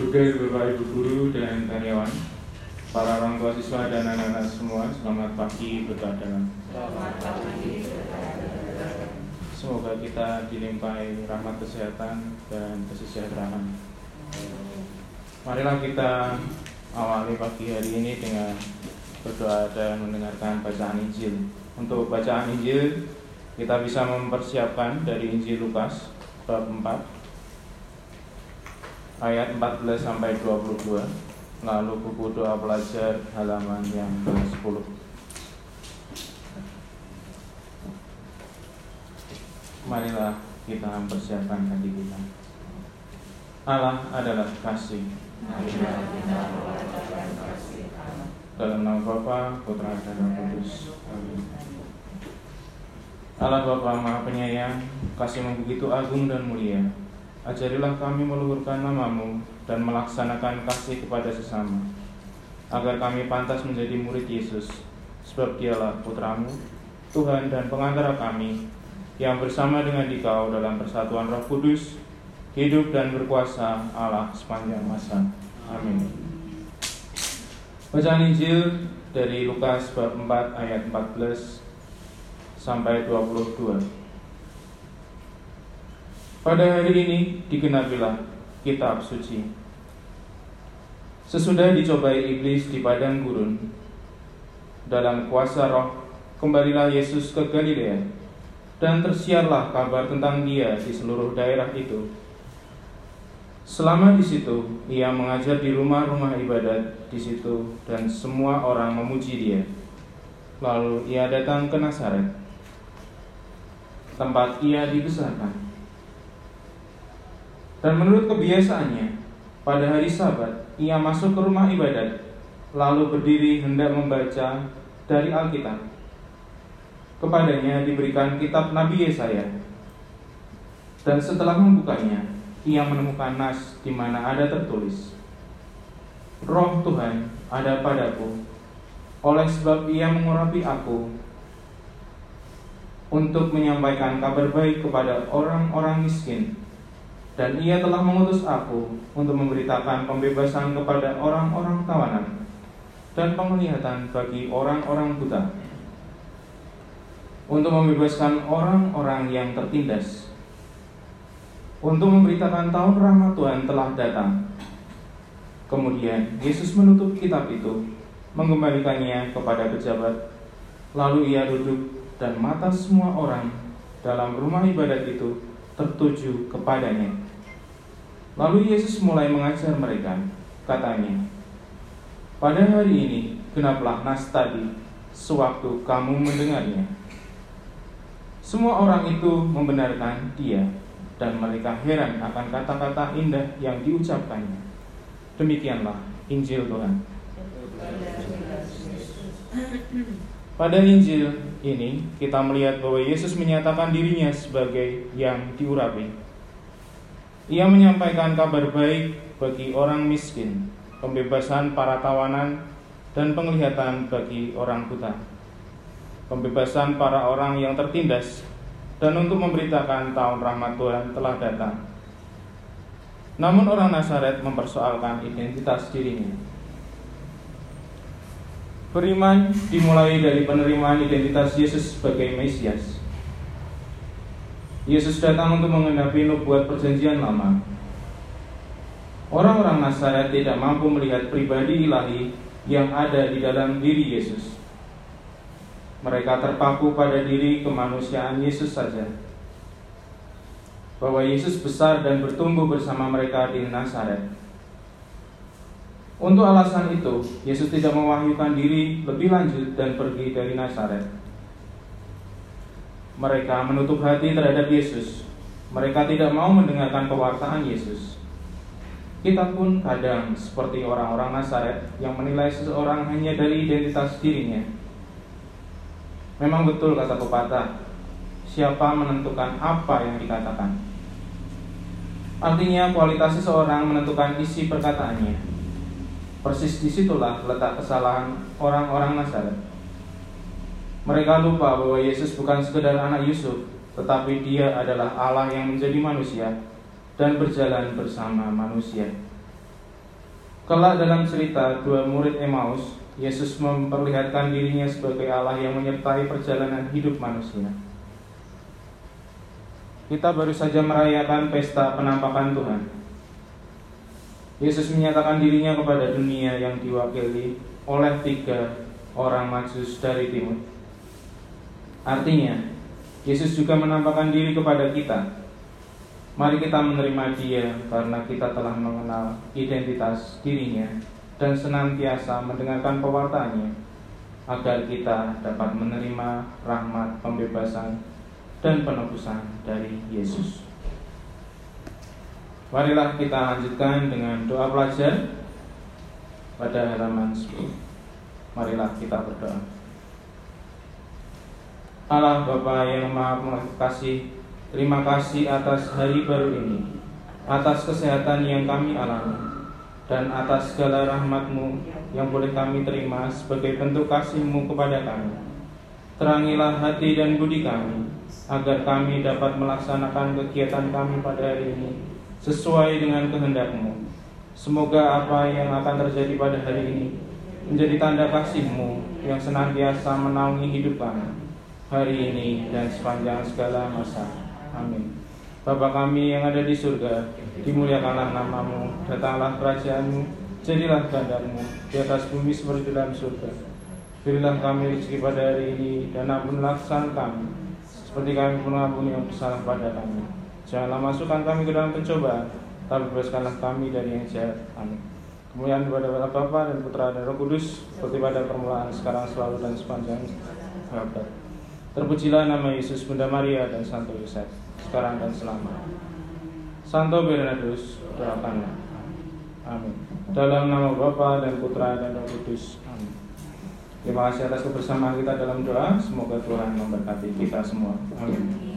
Juga Bapak Ibu Guru dan karyawan, para orang tua siswa dan anak-anak semua, selamat pagi berkah Semoga kita dilimpahi rahmat kesehatan dan kesejahteraan. Marilah kita awali pagi hari ini dengan berdoa dan mendengarkan bacaan Injil. Untuk bacaan Injil, kita bisa mempersiapkan dari Injil Lukas bab 4 ayat 14 sampai 22 lalu buku doa pelajar halaman yang ke-10 Marilah kita mempersiapkan hati kita. Allah adalah kasih. Dalam nama Bapa, Putra dan Roh Kudus. Amin. Allah Bapa Maha Penyayang, kasih begitu agung dan mulia Ajarilah kami meluhurkan namamu dan melaksanakan kasih kepada sesama, agar kami pantas menjadi murid Yesus, sebab dialah putramu, Tuhan dan pengantara kami, yang bersama dengan dikau dalam persatuan roh kudus, hidup dan berkuasa Allah sepanjang masa. Amin. Bacaan Injil dari Lukas bab 4 ayat 14 sampai 22. Pada hari ini digenapilah kitab suci. Sesudah dicobai iblis di padang gurun, dalam kuasa roh, kembalilah Yesus ke Galilea, dan tersiarlah kabar tentang dia di seluruh daerah itu. Selama di situ, ia mengajar di rumah-rumah ibadat di situ, dan semua orang memuji dia. Lalu ia datang ke Nazaret, tempat ia dibesarkan dan menurut kebiasaannya, pada hari Sabat ia masuk ke rumah ibadat, lalu berdiri hendak membaca dari Alkitab. Kepadanya diberikan kitab Nabi Yesaya. Dan setelah membukanya, ia menemukan nas di mana ada tertulis, Roh Tuhan ada padaku, oleh sebab ia mengurapi aku untuk menyampaikan kabar baik kepada orang-orang miskin dan ia telah mengutus aku untuk memberitakan pembebasan kepada orang-orang tawanan dan penglihatan bagi orang-orang buta. Untuk membebaskan orang-orang yang tertindas. Untuk memberitakan tahun rahmat Tuhan telah datang. Kemudian Yesus menutup kitab itu mengembalikannya kepada pejabat. Lalu ia duduk dan mata semua orang dalam rumah ibadat itu tertuju kepadanya Lalu Yesus mulai mengajar mereka, katanya, pada hari ini genaplah nas tadi sewaktu kamu mendengarnya. Semua orang itu membenarkan dia dan mereka heran akan kata-kata indah yang diucapkannya. Demikianlah Injil Tuhan. Pada Injil ini kita melihat bahwa Yesus menyatakan dirinya sebagai yang diurapi ia menyampaikan kabar baik bagi orang miskin, pembebasan para tawanan, dan penglihatan bagi orang buta. Pembebasan para orang yang tertindas dan untuk memberitakan tahun rahmat Tuhan telah datang. Namun orang Nazaret mempersoalkan identitas dirinya. Beriman dimulai dari penerimaan identitas Yesus sebagai Mesias. Yesus datang untuk mengenapi nubuat perjanjian lama. Orang-orang Nazaret tidak mampu melihat pribadi ilahi yang ada di dalam diri Yesus. Mereka terpaku pada diri kemanusiaan Yesus saja. Bahwa Yesus besar dan bertumbuh bersama mereka di Nazaret. Untuk alasan itu, Yesus tidak mewahyukan diri lebih lanjut dan pergi dari Nazaret mereka menutup hati terhadap Yesus. Mereka tidak mau mendengarkan pewartaan Yesus. Kita pun kadang seperti orang-orang Nazaret yang menilai seseorang hanya dari identitas dirinya. Memang betul kata pepatah, siapa menentukan apa yang dikatakan. Artinya kualitas seseorang menentukan isi perkataannya. Persis di situlah letak kesalahan orang-orang Nazaret. Mereka lupa bahwa Yesus bukan sekedar anak Yusuf, tetapi dia adalah Allah yang menjadi manusia dan berjalan bersama manusia. Kelak dalam cerita dua murid Emmaus, Yesus memperlihatkan dirinya sebagai Allah yang menyertai perjalanan hidup manusia. Kita baru saja merayakan pesta penampakan Tuhan. Yesus menyatakan dirinya kepada dunia yang diwakili oleh tiga orang majus dari timur. Artinya, Yesus juga menampakkan diri kepada kita Mari kita menerima dia karena kita telah mengenal identitas dirinya dan senantiasa mendengarkan pewartanya agar kita dapat menerima rahmat pembebasan dan penebusan dari Yesus. Marilah kita lanjutkan dengan doa pelajar pada halaman 10. Marilah kita berdoa. Allah Bapa yang Maha Kasih Terima kasih atas hari baru ini, atas kesehatan yang kami alami, dan atas segala rahmatmu yang boleh kami terima sebagai bentuk kasihmu kepada kami. Terangilah hati dan budi kami, agar kami dapat melaksanakan kegiatan kami pada hari ini sesuai dengan kehendakmu. Semoga apa yang akan terjadi pada hari ini menjadi tanda kasihmu yang senantiasa menaungi hidup kami hari ini dan sepanjang segala masa. Amin. Bapa kami yang ada di surga, dimuliakanlah namamu, datanglah kerajaanmu, jadilah kehendakmu di atas bumi seperti dalam surga. Berilah kami rezeki pada hari ini dan ampunlah kesalahan kami, seperti kami pun mengampuni yang bersalah pada kami. Janganlah masukkan kami ke dalam pencobaan, tapi bebaskanlah kami dari yang jahat. Amin. Kemuliaan kepada Bapa dan Putra dan Roh Kudus, seperti pada permulaan, sekarang, selalu, dan sepanjang abad. Terpujilah nama Yesus, Bunda Maria, dan Santo Yosef sekarang dan selama. Santo Bernardus, doakanlah. Amin. Dalam nama Bapa dan Putra dan Roh Kudus. Amin. Terima kasih atas kebersamaan kita dalam doa. Semoga Tuhan memberkati kita semua. Amin.